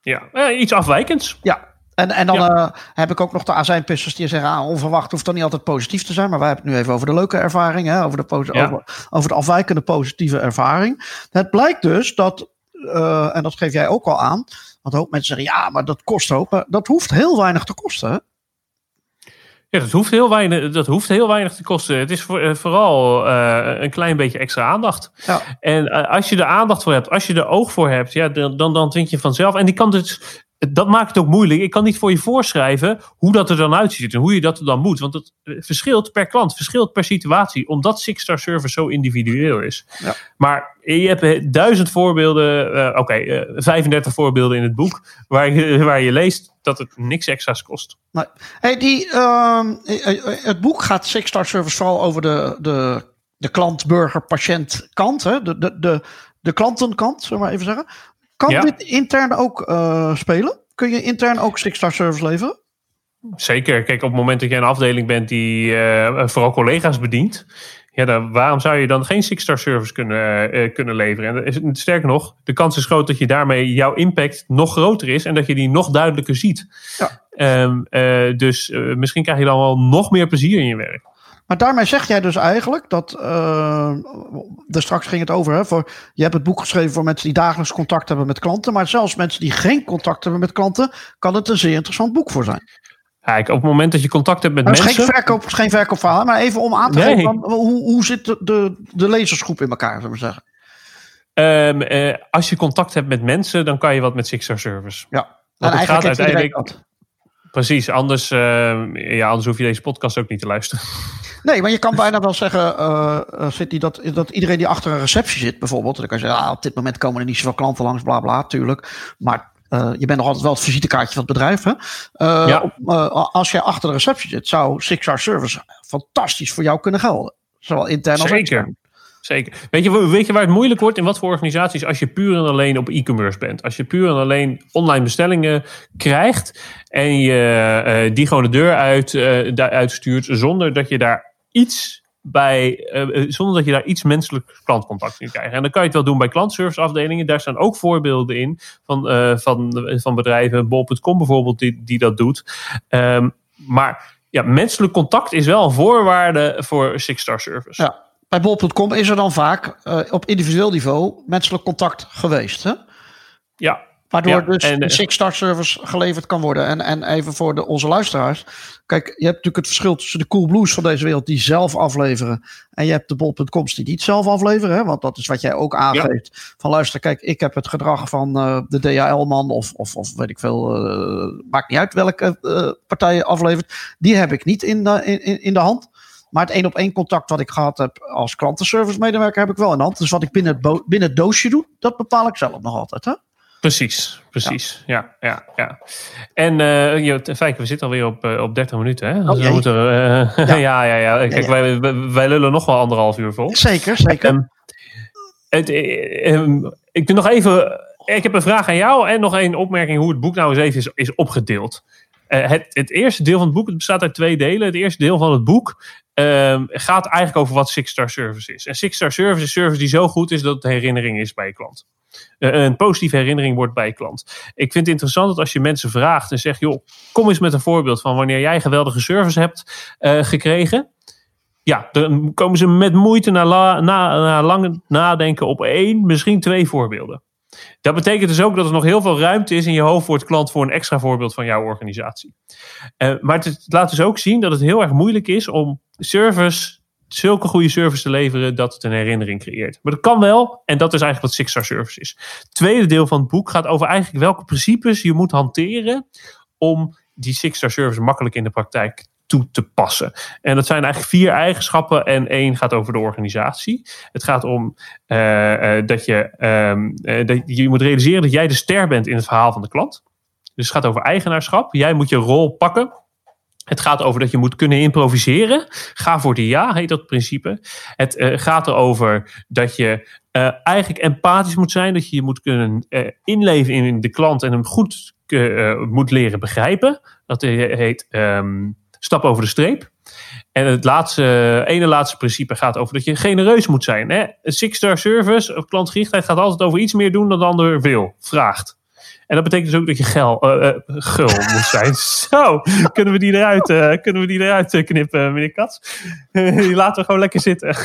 Ja, eh, iets afwijkends. Ja, en, en dan uh, heb ik ook nog de azijnpissers die zeggen, ah, onverwacht hoeft dan niet altijd positief te zijn. Maar wij hebben het nu even over de leuke ervaring, hè, over, de ja. over, over de afwijkende positieve ervaring. Het blijkt dus dat, uh, en dat geef jij ook al aan, want ook mensen zeggen, ja, maar dat kost ook. Dat hoeft heel weinig te kosten. Ja, dat hoeft, heel weinig, dat hoeft heel weinig te kosten. Het is voor, vooral uh, een klein beetje extra aandacht. Ja. En uh, als je er aandacht voor hebt, als je er oog voor hebt, ja, dan, dan, dan vind je vanzelf. En die kan dus dat maakt het ook moeilijk. Ik kan niet voor je voorschrijven hoe dat er dan uitziet en hoe je dat er dan moet. Want het verschilt per klant, verschilt per situatie, omdat Six Star Service zo individueel is. Ja. Maar je hebt duizend voorbeelden, uh, oké, okay, uh, 35 voorbeelden in het boek, waar je, waar je leest dat het niks extra's kost. Nee. Hey, die, uh, het boek gaat Six Star Service vooral over de, de, de klant, burger, patiënt kant, hè? De, de, de, de klantenkant, zullen we maar even zeggen. Kan dit intern ook uh, spelen? Kun je intern ook Six-Star Service leveren? Zeker. Kijk, op het moment dat je een afdeling bent die uh, vooral collega's bedient, ja, dan, waarom zou je dan geen Six-Star Service kunnen, uh, kunnen leveren? En sterker nog, de kans is groot dat je daarmee jouw impact nog groter is en dat je die nog duidelijker ziet. Ja. Um, dus misschien krijg je dan wel nog meer plezier in je werk. Maar daarmee zeg jij dus eigenlijk dat. Uh, er straks ging het over. Hè, voor, je hebt het boek geschreven voor mensen die dagelijks contact hebben met klanten. Maar zelfs mensen die geen contact hebben met klanten. kan het een zeer interessant boek voor zijn. Kijk, op het moment dat je contact hebt met nou, mensen. Geen verkoop, geen verkoopverhaal, maar even om aan te nee. geven. Hoe, hoe zit de, de, de lezersgroep in elkaar, zullen we zeggen? Um, uh, als je contact hebt met mensen, dan kan je wat met Six Star Service. Ja, het gaat uiteindelijk. Precies, anders, uh, ja, anders hoef je deze podcast ook niet te luisteren. Nee, maar je kan bijna wel zeggen, uh, dat, dat iedereen die achter een receptie zit bijvoorbeeld. Dan kan je zeggen, ah, op dit moment komen er niet zoveel klanten langs, bla bla, tuurlijk. Maar uh, je bent nog altijd wel het visitekaartje van het bedrijf. Hè? Uh, ja. op, als jij achter de receptie zit, zou Six Star Service fantastisch voor jou kunnen gelden. Zowel intern als extern. Zeker. Weet je, weet je waar het moeilijk wordt in wat voor organisaties als je puur en alleen op e-commerce bent? Als je puur en alleen online bestellingen krijgt en je uh, die gewoon de deur uit, uh, daaruit stuurt zonder dat je daar iets bij, uh, zonder dat je daar iets menselijk klantcontact in krijgt. En dan kan je het wel doen bij klantserviceafdelingen. Daar staan ook voorbeelden in van, uh, van, van bedrijven, bol.com bijvoorbeeld, die, die dat doet. Um, maar ja, menselijk contact is wel een voorwaarde voor Six Star Service. Ja, bij bol.com is er dan vaak uh, op individueel niveau menselijk contact geweest. Hè? Ja, Waardoor dus en, een Six-Star service geleverd kan worden. En, en even voor de, onze luisteraars. Kijk, je hebt natuurlijk het verschil tussen de Cool Blues van deze wereld die zelf afleveren. En je hebt de bol.coms die niet zelf afleveren. Hè? Want dat is wat jij ook aangeeft. Van luister, kijk, ik heb het gedrag van uh, de DHL-man of, of, of weet ik veel. Uh, maakt niet uit welke uh, partij je aflevert. Die heb ik niet in de, in, in de hand. Maar het één op één contact wat ik gehad heb als klantenservice medewerker heb ik wel in de hand. Dus wat ik binnen het, binnen het doosje doe, dat bepaal ik zelf nog altijd. Hè? Precies, precies. Ja, ja, ja. En uh, Fijke, we zitten alweer op, uh, op 30 minuten. Hè? Dus oh, moeten, uh, ja. ja, ja, ja. Kijk, ja. Wij, wij lullen nog wel anderhalf uur vol. Zeker, zeker. Um, het, um, ik doe nog even. Ik heb een vraag aan jou en nog een opmerking hoe het boek nou eens even is, is opgedeeld. Uh, het, het, eerste deel van het boek het bestaat uit twee delen. Het eerste deel van het boek uh, gaat eigenlijk over wat Six Star Service is. En Six Star Service is service die zo goed is dat het herinnering is bij je klant. Uh, een positieve herinnering wordt bij je klant. Ik vind het interessant dat als je mensen vraagt en zegt: joh, kom eens met een voorbeeld van wanneer jij geweldige service hebt uh, gekregen. Ja, dan komen ze met moeite na, la, na, na lang nadenken op één, misschien twee voorbeelden. Dat betekent dus ook dat er nog heel veel ruimte is in je hoofd voor het klant voor een extra voorbeeld van jouw organisatie. Uh, maar het, het, laat dus ook zien dat het heel erg moeilijk is om service, zulke goede service te leveren dat het een herinnering creëert. Maar dat kan wel en dat is eigenlijk wat Six Star Service is. Het tweede deel van het boek gaat over eigenlijk welke principes je moet hanteren om die Six Star Service makkelijk in de praktijk toe te passen. En dat zijn eigenlijk vier eigenschappen en één gaat over de organisatie. Het gaat om uh, uh, dat, je, um, uh, dat je moet realiseren dat jij de ster bent in het verhaal van de klant. Dus het gaat over eigenaarschap. Jij moet je rol pakken. Het gaat over dat je moet kunnen improviseren. Ga voor de ja, heet dat principe. Het gaat erover dat je eigenlijk empathisch moet zijn. Dat je je moet kunnen inleven in de klant en hem goed moet leren begrijpen. Dat heet um, stap over de streep. En het laatste, ene laatste principe gaat over dat je genereus moet zijn. Hè? Six-star service of klantgerichtheid gaat altijd over iets meer doen dan de ander wil, vraagt. En dat betekent dus ook dat je gel, uh, uh, gul moet zijn. Zo, kunnen we die eruit, uh, kunnen we die eruit knippen, meneer Kats? die laten we gewoon lekker zitten.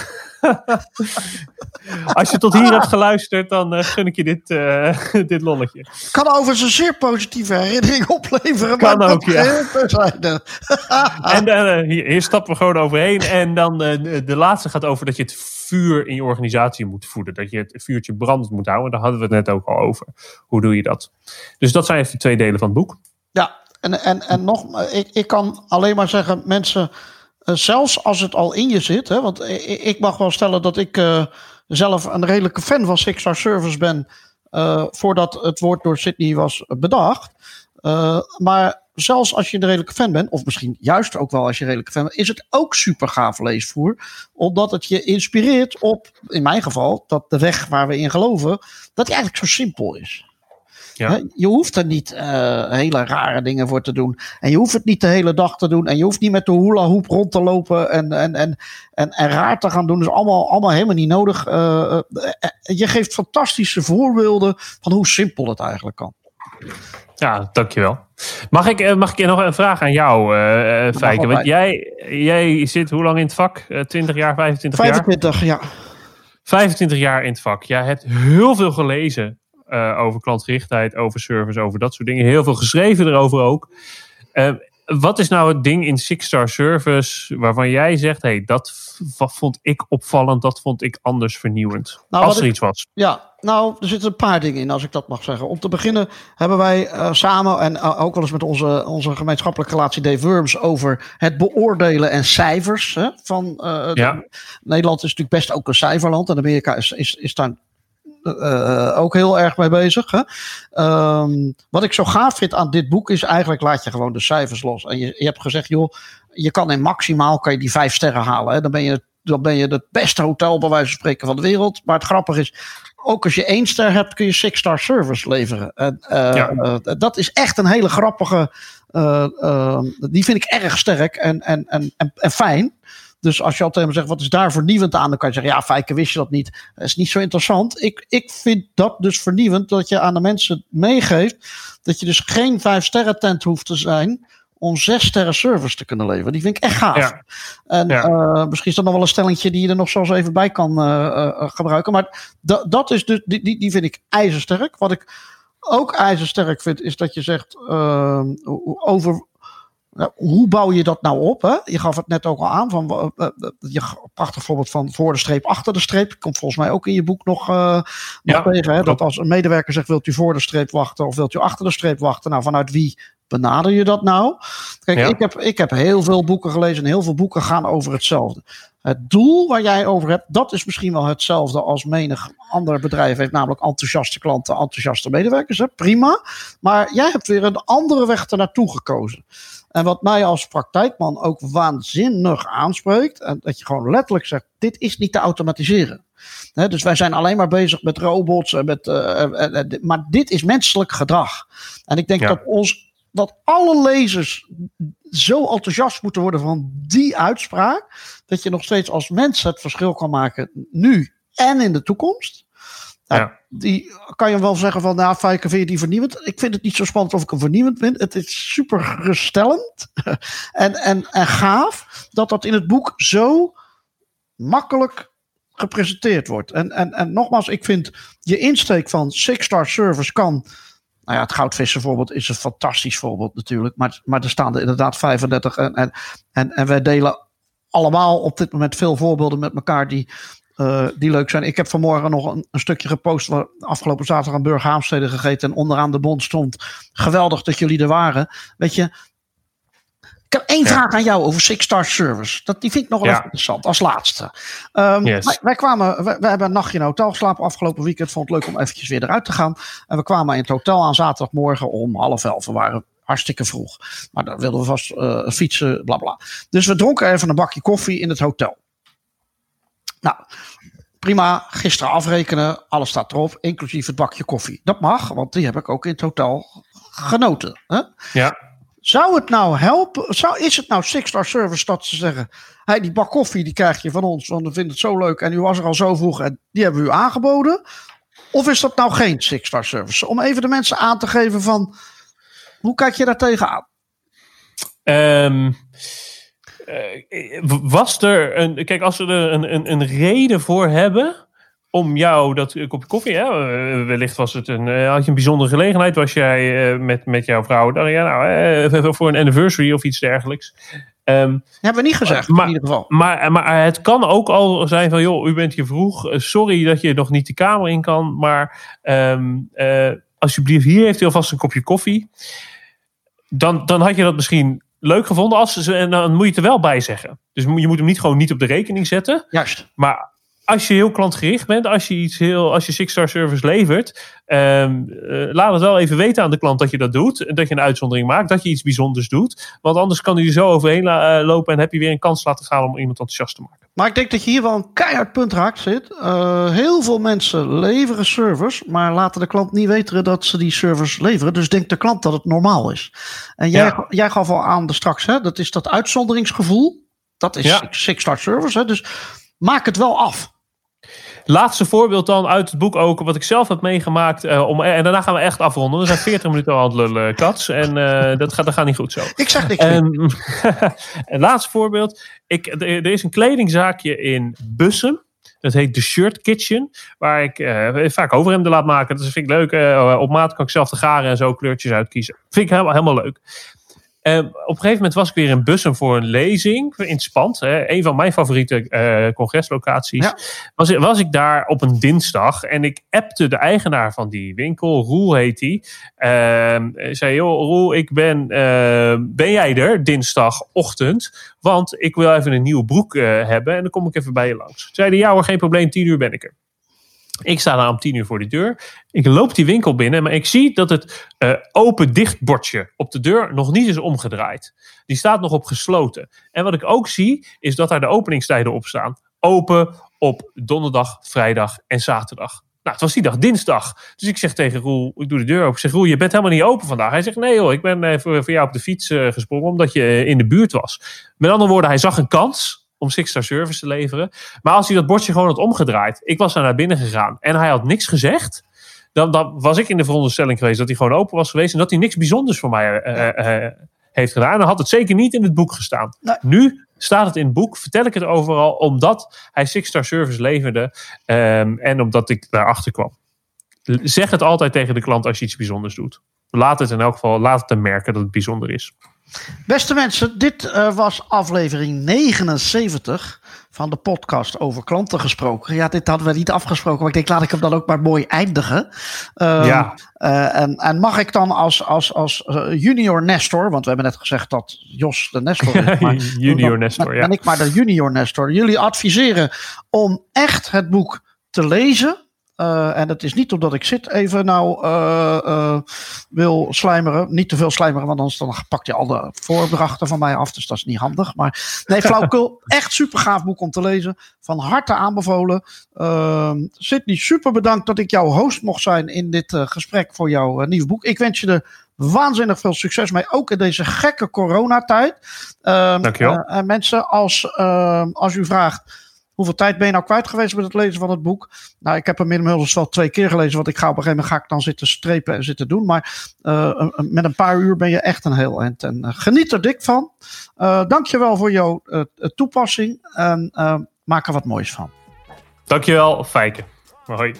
Als je tot hier hebt geluisterd, dan gun ik je dit, dit lolletje. Kan overigens een zeer positieve herinnering opleveren. Kan ook, ja. en hier, hier, stappen we gewoon overheen. En dan de laatste gaat over dat je het vuur in je organisatie moet voeden. Dat je het vuurtje brandend moet houden. Daar hadden we het net ook al over. Hoe doe je dat? Dus dat zijn even de twee delen van het boek. Ja, en, en, en nog, ik, ik kan alleen maar zeggen, mensen, zelfs als het al in je zit, hè, want ik mag wel stellen dat ik uh, zelf een redelijke fan van Six Star Service ben, uh, voordat het woord door Sydney was bedacht. Maar zelfs als je een redelijke fan bent, of misschien juist ook wel als je een redelijke fan bent, is het ook super gaaf leesvoer. Omdat het je inspireert op, in mijn geval, dat de weg waar we in geloven, dat die eigenlijk zo simpel is. Ja. Je hoeft er niet uh, hele rare dingen voor te doen. En je hoeft het niet de hele dag te doen. En je hoeft niet met de hula hoop rond te lopen en, en, en, en, en raar te gaan doen. Dat is allemaal, allemaal helemaal niet nodig. Uh, je geeft fantastische voorbeelden van hoe simpel het eigenlijk kan. Ja, dankjewel. Mag ik, mag ik nog een vraag aan jou, uh, Fijke? Want jij, jij zit hoe lang in het vak? Uh, 20 jaar, 25 jaar? 25, ja. 25 jaar in het vak. Jij hebt heel veel gelezen uh, over klantgerichtheid, over service, over dat soort dingen. Heel veel geschreven erover ook. Uh, wat is nou het ding in Six Star Service waarvan jij zegt: hey, dat vond ik opvallend, dat vond ik anders vernieuwend? Nou, als er ik, iets was. Ja, nou, er zitten een paar dingen in, als ik dat mag zeggen. Om te beginnen hebben wij uh, samen en uh, ook wel eens met onze, onze gemeenschappelijke relatie Dave Worms over het beoordelen en cijfers. Hè, van, uh, ja. Nederland is natuurlijk best ook een cijferland en Amerika is, is, is daar uh, ook heel erg mee bezig. Hè? Um, wat ik zo gaaf vind aan dit boek is eigenlijk laat je gewoon de cijfers los. En je, je hebt gezegd, joh, je kan in maximaal kan je die vijf sterren halen. Hè? Dan ben je dan ben je het beste hotel bij wijze van spreken van de wereld. Maar het grappige is, ook als je één ster hebt, kun je six star service leveren. En, uh, ja. uh, dat is echt een hele grappige. Uh, die vind ik erg sterk en, en, en, en, en fijn. Dus als je altijd maar zegt, wat is daar vernieuwend aan? Dan kan je zeggen, ja, Fijke, wist je dat niet? Dat is niet zo interessant. Ik, ik vind dat dus vernieuwend, dat je aan de mensen meegeeft dat je dus geen vijf sterren tent hoeft te zijn om zes sterren service te kunnen leveren. Die vind ik echt gaaf. Ja. En ja. uh, misschien is dat nog wel een stellingje die je er nog zo eens even bij kan uh, uh, gebruiken. Maar dat, dat is dus, die, die, die vind ik ijzersterk. Wat ik ook ijzersterk vind, is dat je zegt over nou, hoe bouw je dat nou op? Hè? Je gaf het net ook al aan. Van, uh, je prachtig voorbeeld van voor de streep, achter de streep. Komt volgens mij ook in je boek nog, uh, nog ja, tegen. Hè? Dat als een medewerker zegt, wilt u voor de streep wachten of wilt u achter de streep wachten? Nou, vanuit wie benader je dat nou? Kijk, ja. ik, heb, ik heb heel veel boeken gelezen en heel veel boeken gaan over hetzelfde. Het doel waar jij over hebt, dat is misschien wel hetzelfde als menig ander bedrijf heeft, namelijk enthousiaste klanten, enthousiaste medewerkers. Hè? Prima. Maar jij hebt weer een andere weg ernaartoe gekozen. En wat mij als praktijkman ook waanzinnig aanspreekt, en dat je gewoon letterlijk zegt: dit is niet te automatiseren. dus wij zijn alleen maar bezig met robots, en met, uh, maar dit is menselijk gedrag. En ik denk dat ons dat alle lezers zo enthousiast moeten worden van die uitspraak. Dat je nog steeds als mens het verschil kan maken nu en in de toekomst. Nou, ja. Die kan je wel zeggen van, nou, Fijke, vind je die vernieuwend? Ik vind het niet zo spannend of ik hem vernieuwend vind. Het is super geruststellend en, en, en gaaf dat dat in het boek zo makkelijk gepresenteerd wordt. En, en, en nogmaals, ik vind je insteek van Six Star Service kan nou ja, het goudvissen voorbeeld is een fantastisch voorbeeld natuurlijk. Maar, maar er staan er inderdaad 35. En, en, en, en wij delen allemaal op dit moment veel voorbeelden met elkaar die, uh, die leuk zijn. Ik heb vanmorgen nog een, een stukje gepost. Waar afgelopen zaterdag een Burg Haamstede gegeten. En onderaan de bond stond. Geweldig dat jullie er waren. Weet je, ik heb één vraag aan jou over Six Star Service. Dat, die vind ik nog wel interessant als laatste. Um, wij, wij, kwamen, wij, hebben een nachtje in een hotel geslapen afgelopen weekend. Vond het leuk om eventjes weer eruit te gaan. En we kwamen in het hotel aan zaterdagmorgen om half elf. We waren hartstikke vroeg. Maar dan wilden we vast uh, fietsen, bla bla. Dus we dronken even een bakje koffie in het hotel. Nou, prima. Gisteren afrekenen. Alles staat erop. Inclusief het bakje koffie. Dat mag, want die heb ik ook in het hotel genoten. Hè? Ja. Zou het nou helpen? Zou, is het nou Six Star Service dat ze zeggen: hey, die bak koffie die krijg je van ons, want we vinden het zo leuk en u was er al zo vroeg en die hebben we u aangeboden? Of is dat nou geen Six Star Service? Om even de mensen aan te geven van hoe kijk je daar tegenaan? Um, was er een. Kijk, als we er een, een, een reden voor hebben om jou dat kopje koffie. Hè? Eh, wellicht was het een, eh, had je een bijzondere gelegenheid. Was jij uh, met, met jouw vrouw dan, ja, nou, voor een anniversary of iets dergelijks. Um, hebben we niet gezegd, maar, in ieder geval. Maar, maar het kan ook al zijn van, joh, u bent hier vroeg. Sorry dat je nog niet de kamer in kan. Maar um, uh, alsjeblieft, hier heeft u alvast een kopje koffie. Dan, dan had je dat misschien leuk gevonden. Als, en dan moet je het er wel bij zeggen. Dus je moet hem niet gewoon niet op de rekening zetten. Juist. Maar als je heel klantgericht bent, als je iets heel, als je Six Star Service levert, um, uh, laat het wel even weten aan de klant dat je dat doet. Dat je een uitzondering maakt, dat je iets bijzonders doet. Want anders kan hij er zo overheen uh, lopen en heb je weer een kans laten gaan om iemand enthousiast te maken. Maar ik denk dat je hier wel een keihard punt raakt zit. Uh, heel veel mensen leveren service, maar laten de klant niet weten dat ze die service leveren. Dus denkt de klant dat het normaal is. En jij, ja. jij gaf al aan de straks, hè, dat is dat uitzonderingsgevoel. Dat is ja. Six Star Service. Hè, dus maak het wel af. Laatste voorbeeld dan uit het boek ook, wat ik zelf heb meegemaakt. Uh, om, en daarna gaan we echt afronden. We zijn 40 minuten al aan het lullen, Kats. En uh, dat, gaat, dat gaat niet goed zo. Ik zeg niks um, Een laatste voorbeeld. Ik, er is een kledingzaakje in Bussum. Dat heet The Shirt Kitchen. Waar ik uh, vaak overhemden laat maken. Dat vind ik leuk. Uh, op maat kan ik zelf de garen en zo kleurtjes uitkiezen. Vind ik helemaal, helemaal leuk. Uh, op een gegeven moment was ik weer in Bussen voor een lezing in Spand. Hè, een van mijn favoriete uh, congreslocaties. Ja. Was, was ik daar op een dinsdag en ik appte de eigenaar van die winkel, Roel heet hij. Uh, zei, joh Roel, ik ben, ben jij er dinsdagochtend? Want ik wil even een nieuwe broek hebben en dan kom ik even bij je langs. Zeiden ja hoor, geen probleem, tien uur ben ik er. Ik sta daar om tien uur voor de deur. Ik loop die winkel binnen, maar ik zie dat het uh, open-dicht bordje op de deur nog niet is omgedraaid. Die staat nog op gesloten. En wat ik ook zie, is dat daar de openingstijden op staan. Open op donderdag, vrijdag en zaterdag. Nou, het was die dag dinsdag. Dus ik zeg tegen Roel, ik doe de deur open. Ik zeg, Roel, je bent helemaal niet open vandaag. Hij zegt, nee hoor, ik ben uh, voor, jou op de fiets uh, gesprongen omdat je in de buurt was. Met andere woorden, hij zag een kans om Six Star Service te leveren. Maar als hij dat bordje gewoon had omgedraaid. Ik was daar naar binnen gegaan en hij had niks gezegd. Dan, dan was ik in de veronderstelling geweest dat hij gewoon open was geweest. En dat hij niks bijzonders voor mij uh, uh, heeft gedaan. Dan had het zeker niet in het boek gestaan. Nee. Nu staat het in het boek. Vertel ik het overal omdat hij Six Star Service leverde. Um, en omdat ik daarachter kwam. Zeg het altijd tegen de klant als je iets bijzonders doet. Laat het in elk geval, laat het hem merken dat het bijzonder is. Beste mensen, dit uh, was aflevering 79 van de podcast over klanten gesproken. Ja, dit hadden we niet afgesproken, maar ik denk laat ik hem dan ook maar mooi eindigen. Uh, ja. Uh, en, en, mag ik dan als, als, als uh, junior Nestor, want we hebben net gezegd dat Jos de Nestor is. Maar, junior Nestor, ja. Ben ik maar de junior Nestor. Jullie adviseren om echt het boek te lezen. Uh, en het is niet omdat ik zit even nou uh, uh, wil slijmeren. Niet te veel slijmeren, want anders dan pakt je al de voordrachten van mij af. Dus dat is niet handig. Maar nee, flauwkul. echt super gaaf boek om te lezen. Van harte aanbevolen. Ehm, Sydney, super bedankt dat ik jouw host mocht zijn in dit gesprek voor jouw nieuwe boek. Ik wens je er waanzinnig veel succes mee. Ook in deze gekke coronatijd. Um, Dankjewel. En mensen, als, ehm, als u vraagt Hoeveel tijd ben je nou kwijt geweest met het lezen van het boek? Nou, ik heb hem inmiddels wel twee keer gelezen. Want ik ga op een gegeven moment ga ik dan zitten strepen en zitten doen. Maar uh, met een paar uur ben je echt een heel eind. En uh, geniet er dik van. Uh, dankjewel voor jouw toepassing. En maak er wat moois van. Dankjewel, Fijke. Hoi.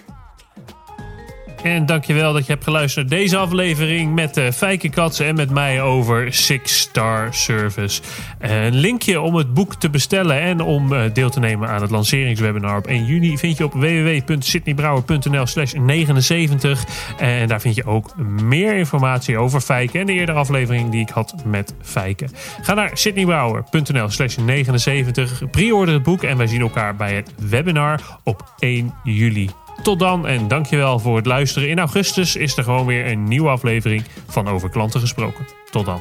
En dankjewel dat je hebt geluisterd naar deze aflevering met uh, Fijke Katsen en met mij over Six Star Service. Een linkje om het boek te bestellen en om uh, deel te nemen aan het lanceringswebinar op 1 juni vind je op www.sydneybrouwer.nl slash 79. En daar vind je ook meer informatie over Fijke en de eerdere aflevering die ik had met Fijke. Ga naar sydneybrouwer.nl slash 79, pre-order het boek en wij zien elkaar bij het webinar op 1 juli. Tot dan en dankjewel voor het luisteren. In augustus is er gewoon weer een nieuwe aflevering van Over Klanten Gesproken. Tot dan.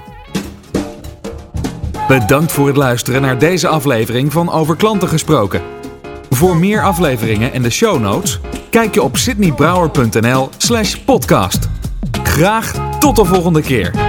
Bedankt voor het luisteren naar deze aflevering van Over Klanten Gesproken. Voor meer afleveringen en de show notes, kijk je op sydneybrouwer.nl slash podcast. Graag tot de volgende keer.